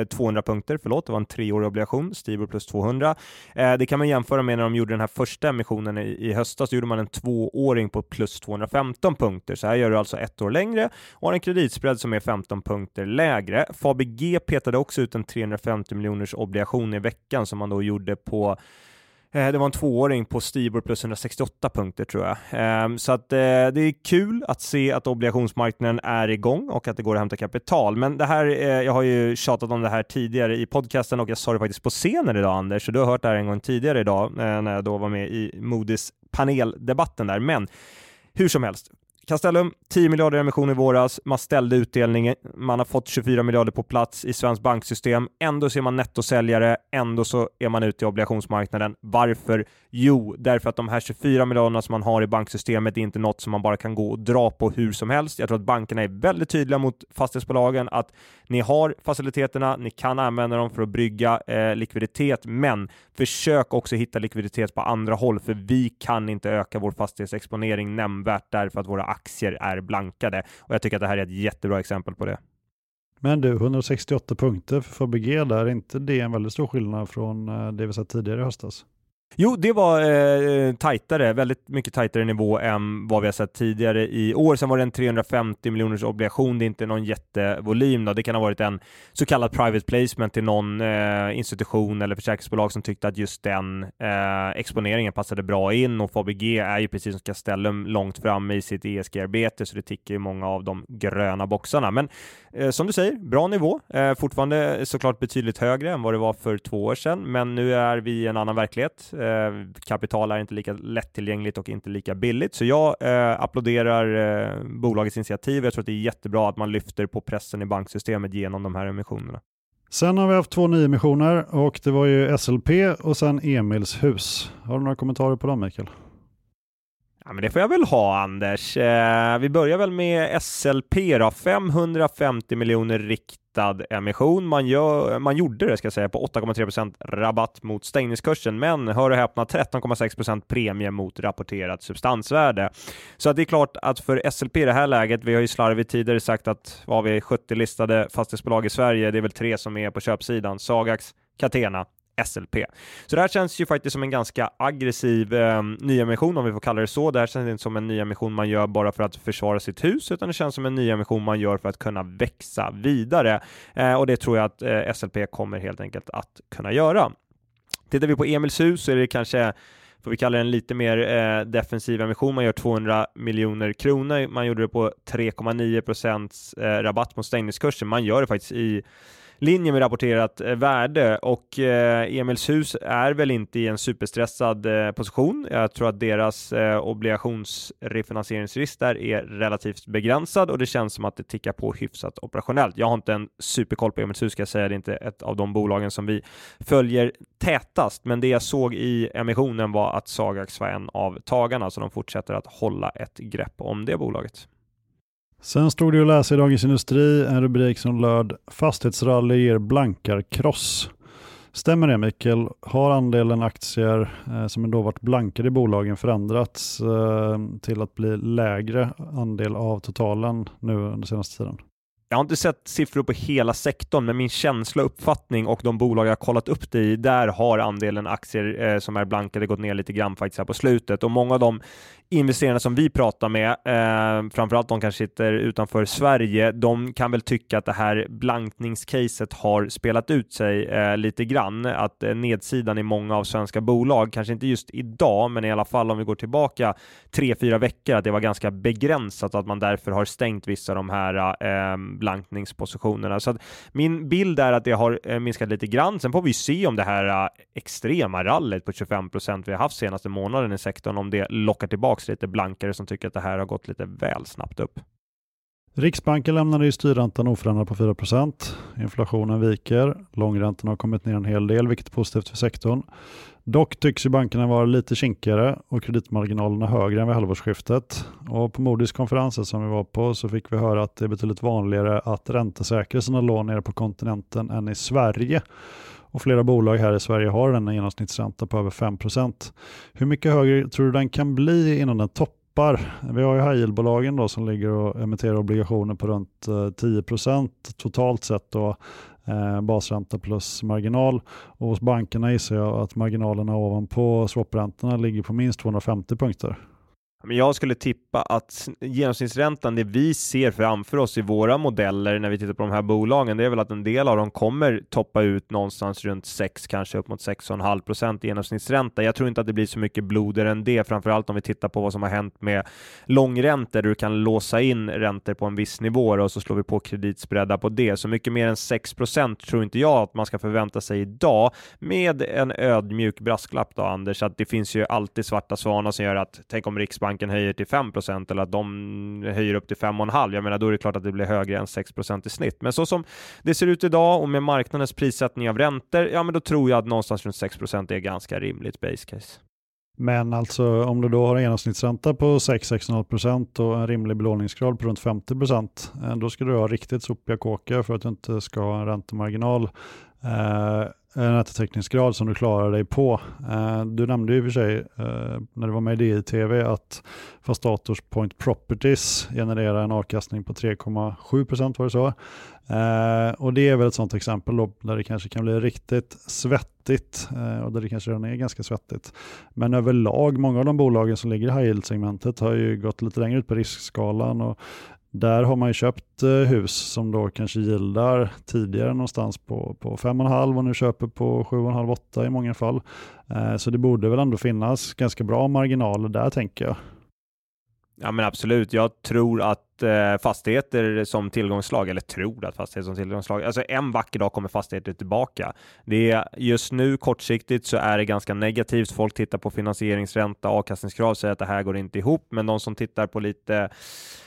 200 eh, punkter, förlåt, det var en treårig obligation, Stibor plus 200. Eh, det kan man jämföra med när de gjorde den här första emissionen i, i höstas, gjorde man en tvååring på plus 215 punkter. Så här gör du alltså ett år längre och har en kreditspread som är 15 punkter lägre. Petade också ut en 350 miljoners obligation i veckan som man då gjorde på eh, det var en tvååring på Stibor plus 168 punkter tror jag. Ehm, så att eh, det är kul att se att obligationsmarknaden är igång och att det går att hämta kapital. Men det här, eh, jag har ju tjatat om det här tidigare i podcasten och jag sa det faktiskt på scenen idag Anders, så du har hört det här en gång tidigare idag när jag då var med i Moody's paneldebatten där. Men hur som helst, Castellum, 10 miljarder i emission i våras, man ställde utdelningen, man har fått 24 miljarder på plats i svenskt banksystem, ändå så är man nettosäljare, ändå så är man ute i obligationsmarknaden. Varför? Jo, därför att de här 24 miljarderna som man har i banksystemet är inte något som man bara kan gå och dra på hur som helst. Jag tror att bankerna är väldigt tydliga mot fastighetsbolagen att ni har faciliteterna, ni kan använda dem för att brygga eh, likviditet, men försök också hitta likviditet på andra håll, för vi kan inte öka vår fastighetsexponering nämnvärt därför att våra aktier är blankade. Och jag tycker att det här är ett jättebra exempel på det. Men du, 168 punkter för Fabege där, är inte det en väldigt stor skillnad från eh, det vi sett tidigare i höstas? Jo, det var eh, eh, tajtare, väldigt mycket tajtare nivå än vad vi har sett tidigare i år. Sen var det en 350 miljoners obligation, det är inte någon jättevolym. Då. Det kan ha varit en så kallad private placement till någon eh, institution eller försäkringsbolag som tyckte att just den eh, exponeringen passade bra in och Fabg är ju precis som Castellum långt fram i sitt ESG-arbete, så det tickar ju många av de gröna boxarna. Men eh, som du säger, bra nivå. Eh, fortfarande såklart betydligt högre än vad det var för två år sedan, men nu är vi i en annan verklighet. Eh, Eh, kapital är inte lika lättillgängligt och inte lika billigt. Så jag eh, applåderar eh, bolagets initiativ. Jag tror att det är jättebra att man lyfter på pressen i banksystemet genom de här emissionerna. Sen har vi haft två nyemissioner och det var ju SLP och sen Emils hus. Har du några kommentarer på dem Mikael? Ja, men det får jag väl ha Anders. Eh, vi börjar väl med SLP då, 550 miljoner riktad emission. Man, gör, man gjorde det ska jag säga på 8,3% rabatt mot stängningskursen, men hör och häpna 13,6% premie mot rapporterat substansvärde. Så att det är klart att för SLP i det här läget, vi har ju slarvigt tidigare sagt att vad vi 70 listade fastighetsbolag i Sverige, det är väl tre som är på köpsidan, Sagax, Catena SLP. Så det här känns ju faktiskt som en ganska aggressiv eh, nyemission om vi får kalla det så. Det här känns inte som en nyemission man gör bara för att försvara sitt hus, utan det känns som en nyemission man gör för att kunna växa vidare. Eh, och det tror jag att eh, SLP kommer helt enkelt att kunna göra. Tittar vi på Emils hus så är det kanske får vi kalla det en lite mer eh, defensiv emission. Man gör 200 miljoner kronor. Man gjorde det på 3,9 procents eh, rabatt mot stängningskursen. Man gör det faktiskt i linje med rapporterat eh, värde och eh, Emilshus är väl inte i en superstressad eh, position. Jag tror att deras obligationsrefinansieringsrisk där är relativt begränsad och det känns som att det tickar på hyfsat operationellt. Jag har inte en superkoll på Emilshus ska jag säga, det är inte ett av de bolagen som vi följer tätast, men det jag såg i emissionen var att Sagax var en av tagarna, så de fortsätter att hålla ett grepp om det bolaget. Sen stod det att läsa i Dagens Industri en rubrik som löd Fastighetsrally ger blankarkross. Stämmer det Mikael? Har andelen aktier eh, som då varit blankade i bolagen förändrats eh, till att bli lägre andel av totalen nu under senaste tiden? Jag har inte sett siffror på hela sektorn, men min känsla och uppfattning och de bolag jag kollat upp det i, där har andelen aktier eh, som är blankade gått ner lite grann faktiskt här på slutet och många av de investerarna som vi pratar med, eh, framförallt de kanske sitter utanför Sverige, de kan väl tycka att det här blankningscaset har spelat ut sig eh, lite grann, att eh, nedsidan i många av svenska bolag, kanske inte just idag, men i alla fall om vi går tillbaka tre, fyra veckor, att det var ganska begränsat, och att man därför har stängt vissa av de här eh, blankningspositionerna. Så att min bild är att det har eh, minskat lite grann. Sen får vi se om det här eh, extrema rallet på 25 procent vi har haft senaste månaden i sektorn, om det lockar tillbaka lite blankare som tycker att det här har gått lite väl snabbt upp. Riksbanken lämnade ju styrräntan oförändrad på 4% Inflationen viker, långräntan har kommit ner en hel del, vilket är positivt för sektorn. Dock tycks ju bankerna vara lite kinkigare och kreditmarginalerna högre än vid halvårsskiftet. Och på Moodys konferensen som vi var på så fick vi höra att det är betydligt vanligare att räntesäkra sina lån nere på kontinenten än i Sverige. Och flera bolag här i Sverige har en genomsnittsränta på över 5% Hur mycket högre tror du den kan bli innan den toppar? Vi har ju high yield-bolagen då som ligger och emitterar obligationer på runt eh, 10 totalt sett då, eh, basränta plus marginal. Och hos bankerna gissar jag att marginalerna ovanpå swapräntorna ligger på minst 250 punkter. Men jag skulle tippa att genomsnittsräntan, det vi ser framför oss i våra modeller när vi tittar på de här bolagen, det är väl att en del av dem kommer toppa ut någonstans runt 6, kanske upp mot 6,5 procent i genomsnittsränta. Jag tror inte att det blir så mycket bloder än det, framförallt om vi tittar på vad som har hänt med långräntor, där du kan låsa in räntor på en viss nivå och så slår vi på kreditspreadar på det. Så mycket mer än 6 procent tror inte jag att man ska förvänta sig idag, med en ödmjuk brasklapp då, Anders, att det finns ju alltid svarta svanar som gör att, tänk om Riksbanken Riksbanken höjer till 5 eller att de höjer upp till 5,5. Jag menar, då är det klart att det blir högre än 6% i snitt. Men så som det ser ut idag och med marknadens prissättning av räntor, ja, men då tror jag att någonstans runt 6 är ganska rimligt base case. Men alltså om du då har en genomsnittsränta på 6-6,5% och en rimlig belåningsgrad på runt 50%, eh, då ska du ha riktigt sopiga kåkar för att du inte ska ha en räntemarginal eh, en som du klarar dig på. Eh, du nämnde ju i och för sig eh, när du var med i tv att Fastators Point Properties genererar en avkastning på 3,7 procent var det så. Eh, och det är väl ett sådant exempel då, där det kanske kan bli riktigt svettigt och där det kanske redan är ganska svettigt. Men överlag, många av de bolagen som ligger i high yield-segmentet har ju gått lite längre ut på riskskalan och där har man ju köpt eh, hus som då kanske gillar tidigare någonstans på, på 5,5 och nu köper på 7,5-8 i många fall. Eh, så det borde väl ändå finnas ganska bra marginaler där tänker jag. Ja men absolut, jag tror att eh, fastigheter som tillgångslag, eller tror att fastigheter som tillgångslag, alltså en vacker dag kommer fastigheter tillbaka. Det är just nu kortsiktigt så är det ganska negativt. Folk tittar på finansieringsränta, avkastningskrav, säger att det här går inte ihop, men de som tittar på lite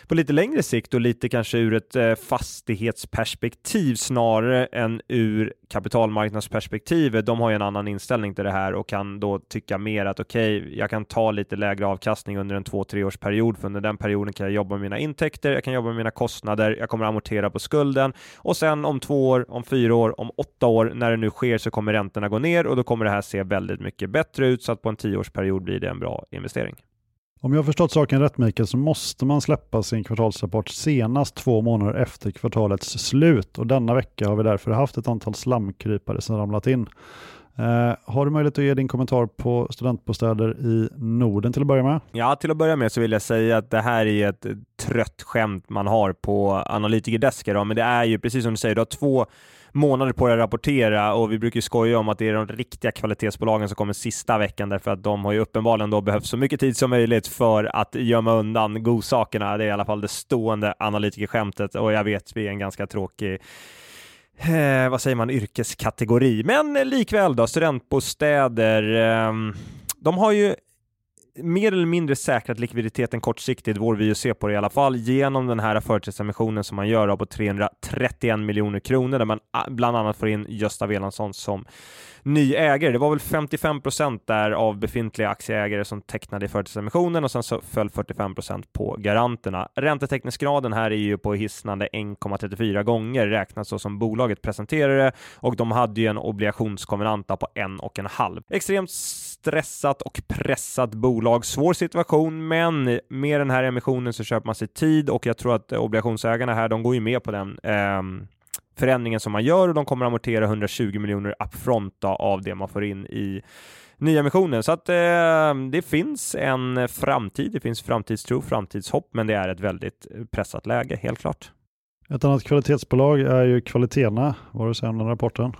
på lite längre sikt och lite kanske ur ett eh, fastighetsperspektiv snarare än ur kapitalmarknadsperspektivet. De har ju en annan inställning till det här och kan då tycka mer att okej, okay, jag kan ta lite lägre avkastning under en två, tre års period, för under den perioden kan jag jobba med mina intäkter, jag kan jobba med mina kostnader, jag kommer amortera på skulden och sen om två år, om fyra år, om åtta år, när det nu sker så kommer räntorna gå ner och då kommer det här se väldigt mycket bättre ut så att på en tioårsperiod blir det en bra investering. Om jag har förstått saken rätt Mikael så måste man släppa sin kvartalsrapport senast två månader efter kvartalets slut och denna vecka har vi därför haft ett antal slamkrypare som ramlat in. Eh, har du möjlighet att ge din kommentar på studentbostäder i Norden till att börja med? Ja, till att börja med så vill jag säga att det här är ett trött skämt man har på analytikerdesker, men det är ju precis som du säger, du har två månader på dig att rapportera och vi brukar ju skoja om att det är de riktiga kvalitetsbolagen som kommer sista veckan därför att de har ju uppenbarligen då behövt så mycket tid som möjligt för att gömma undan godsakerna. Det är i alla fall det stående analytikerskämtet och jag vet vi är en ganska tråkig eh, vad säger man, yrkeskategori. Men likväl då, studentbostäder. Eh, de har ju mer eller mindre säkrat likviditeten kortsiktigt, vår vi se på det i alla fall, genom den här företrädesemissionen som man gör på 331 miljoner kronor där man ah, bland annat får in Gösta Welansson som ny ägare. Det var väl 55 procent där av befintliga aktieägare som tecknade i företrädesemissionen och sen så föll 45 procent på garanterna. Räntetäckningsgraden här är ju på hisnande 1,34 gånger räknat så som bolaget presenterade och de hade ju en obligationskonvenanta på en och en halv. Extremt stressat och pressat bolag. Svår situation, men med den här emissionen så köper man sig tid och jag tror att obligationsägarna här, de går ju med på den eh, förändringen som man gör och de kommer amortera 120 miljoner upfront av det man får in i nyemissionen. Så att eh, det finns en framtid, det finns framtidstro, framtidshopp, men det är ett väldigt eh, pressat läge, helt klart. Ett annat kvalitetsbolag är ju Kvalitena. Vad har du säga om den rapporten?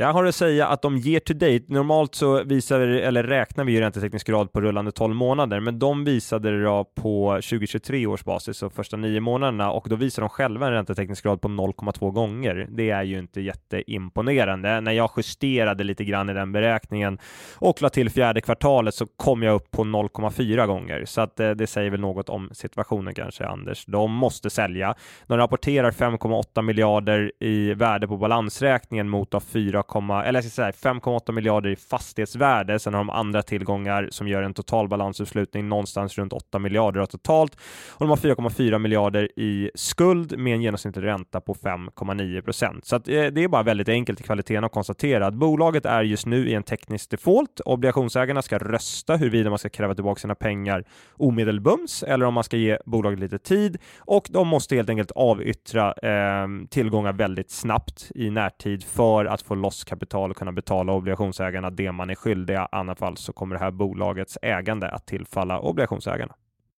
Jag har att säga att de year to date, normalt så visar, eller räknar vi ju räntetäckningsgrad på rullande 12 månader, men de visade det då på 2023 års basis, så första nio månaderna, och då visar de själva en räntetäckningsgrad på 0,2 gånger. Det är ju inte jätteimponerande. När jag justerade lite grann i den beräkningen och la till fjärde kvartalet så kom jag upp på 0,4 gånger, så att eh, det säger väl något om situationen kanske, Anders. De måste sälja. De rapporterar 5,8 miljarder i värde på balansräkningen mot av 4 eller jag ska säga 5,8 miljarder i fastighetsvärde. Sen har de andra tillgångar som gör en total balansuppslutning någonstans runt 8 miljarder totalt och de har 4,4 miljarder i skuld med en genomsnittlig ränta på 5,9 procent. Så att, eh, det är bara väldigt enkelt i kvaliteten att konstatera att bolaget är just nu i en teknisk default. Obligationsägarna ska rösta huruvida man ska kräva tillbaka sina pengar omedelbums eller om man ska ge bolaget lite tid och de måste helt enkelt avyttra eh, tillgångar väldigt snabbt i närtid för att få loss kapital och kunna betala obligationsägarna det man är skyldiga. I annat fall så kommer det här bolagets ägande att tillfalla obligationsägarna.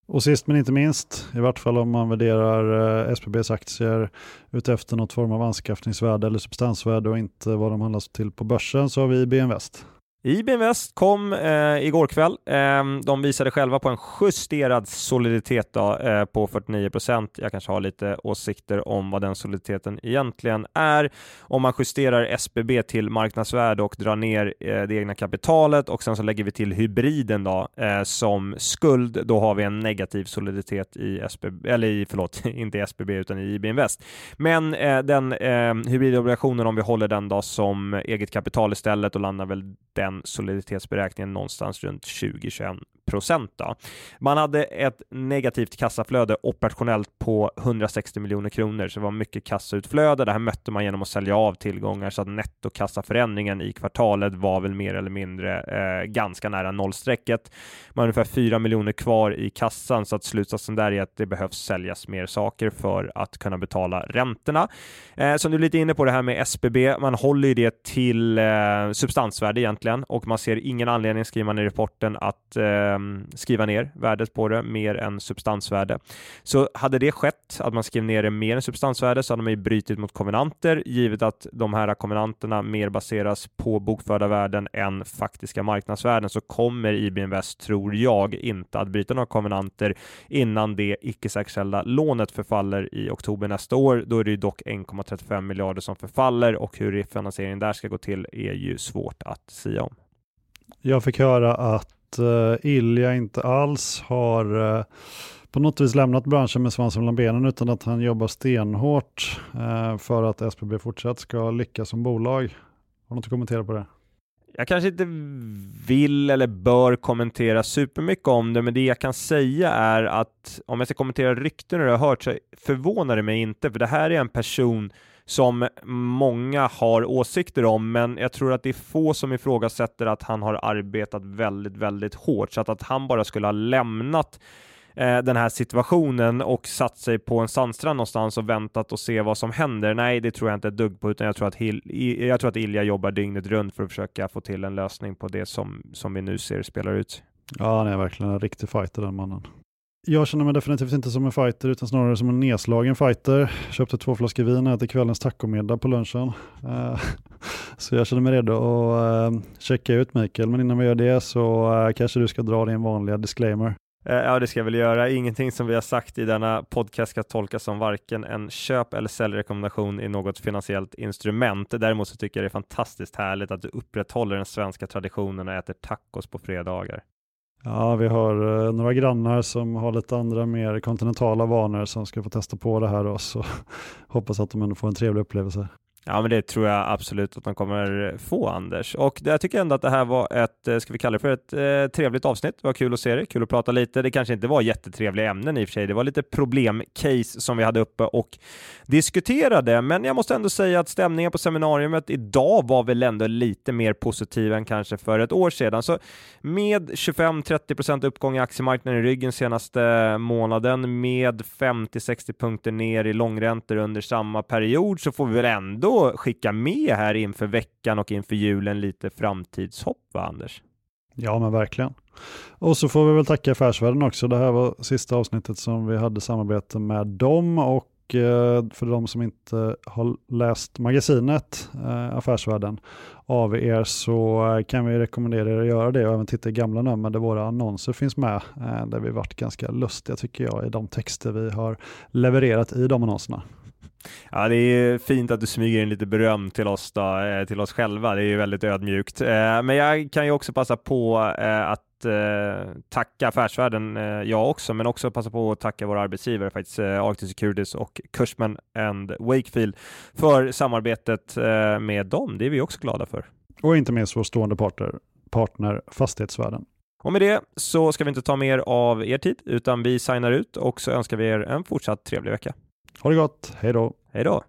Och sist men inte minst, i vart fall om man värderar eh, SBBs aktier utefter något form av anskaffningsvärde eller substansvärde och inte vad de handlas till på börsen så har vi IB Invest. IB Invest kom eh, igår kväll. Eh, de visade själva på en justerad soliditet då, eh, på 49 procent. Jag kanske har lite åsikter om vad den soliditeten egentligen är. Om man justerar SBB till marknadsvärde och drar ner eh, det egna kapitalet och sen så lägger vi till hybriden då, eh, som skuld, då har vi en negativ soliditet i SBB, eller i, förlåt, inte i SBB utan i IB Invest. Men eh, den ehm, hybridobligationen, om vi håller den då som eget kapital istället och landar väl den den soliditetsberäkningen någonstans runt 20-21 procent. Man hade ett negativt kassaflöde operationellt på 160 miljoner kronor, så det var mycket kassautflöde. Det här mötte man genom att sälja av tillgångar så att nettokassaförändringen i kvartalet var väl mer eller mindre eh, ganska nära nollstrecket. Man har ungefär 4 miljoner kvar i kassan så att slutsatsen där är att det behövs säljas mer saker för att kunna betala räntorna. Eh, som du är lite inne på det här med SBB, man håller ju det till eh, substansvärde egentligen och man ser ingen anledning, skriver man i rapporten, att eh, Ehm, skriva ner värdet på det mer än substansvärde. Så hade det skett, att man skrev ner det mer än substansvärde, så hade man ju brutit mot konvenanter, givet att de här konvenanterna mer baseras på bokförda värden än faktiska marknadsvärden, så kommer IB Invest, tror jag, inte att bryta några konvenanter innan det icke-säkerställda lånet förfaller i oktober nästa år. Då är det ju dock 1,35 miljarder som förfaller och hur finansieringen där ska gå till är ju svårt att säga om. Jag fick höra att uh, Ilja inte alls har uh, på något vis lämnat branschen med svansen mellan benen utan att han jobbar stenhårt uh, för att SBB fortsatt ska lyckas som bolag. Har du något att kommentera på det? Jag kanske inte vill eller bör kommentera supermycket om det, men det jag kan säga är att om jag ska kommentera rykten och det jag har hört så förvånar det mig inte, för det här är en person som många har åsikter om, men jag tror att det är få som ifrågasätter att han har arbetat väldigt, väldigt hårt, så att, att han bara skulle ha lämnat eh, den här situationen och satt sig på en sandstrand någonstans och väntat och se vad som händer. Nej, det tror jag inte ett dugg på, utan jag tror att, Hil jag tror att Ilja jobbar dygnet runt för att försöka få till en lösning på det som, som vi nu ser spelar ut. Ja, han är verkligen en riktig fighter den mannen. Jag känner mig definitivt inte som en fighter utan snarare som en nedslagen fighter. Köpte två flaskor vin och äter kvällens tacomiddag på lunchen. Eh, så jag känner mig redo att eh, checka ut Mikael, men innan vi gör det så eh, kanske du ska dra din vanliga disclaimer. Ja, det ska jag väl göra. Ingenting som vi har sagt i denna podcast ska tolkas som varken en köp eller säljrekommendation i något finansiellt instrument. Däremot så tycker jag det är fantastiskt härligt att du upprätthåller den svenska traditionen och äter tacos på fredagar. Ja, vi har eh, några grannar som har lite andra mer kontinentala vanor som ska få testa på det här och så hoppas att de ändå får en trevlig upplevelse. Ja, men det tror jag absolut att de kommer få, Anders. Och jag tycker ändå att det här var ett, eh, ska vi kalla det för ett eh, trevligt avsnitt. Det var kul att se det, kul att prata lite. Det kanske inte var jättetrevliga ämnen i och för sig. Det var lite problemcase som vi hade uppe och diskuterade, men jag måste ändå säga att stämningen på seminariumet idag var väl ändå lite mer positiv än kanske för ett år sedan. Så med 25-30% uppgång i aktiemarknaden i ryggen senaste månaden, med 50-60 punkter ner i långräntor under samma period, så får vi väl ändå skicka med här inför veckan och inför julen lite framtidshopp, va Anders? Ja, men verkligen. Och så får vi väl tacka Affärsvärlden också. Det här var sista avsnittet som vi hade samarbete med dem och eh, för de som inte har läst magasinet eh, Affärsvärlden av er så eh, kan vi rekommendera er att göra det och även titta i gamla nummer där våra annonser finns med. Där vi varit ganska lustiga tycker jag i de texter vi har levererat i de annonserna. Ja, det är fint att du smyger in lite beröm till oss, då, eh, till oss själva. Det är ju väldigt ödmjukt. Eh, men jag kan ju också passa på eh, att tacka Affärsvärlden, jag också, men också passa på att tacka våra arbetsgivare, faktiskt Arctic Securities och Cushman and Wakefield för samarbetet med dem. Det är vi också glada för. Och inte minst vår stående partner, partner Fastighetsvärden. Och med det så ska vi inte ta mer av er tid, utan vi signar ut och så önskar vi er en fortsatt trevlig vecka. Ha det gott, hej då! Hej då!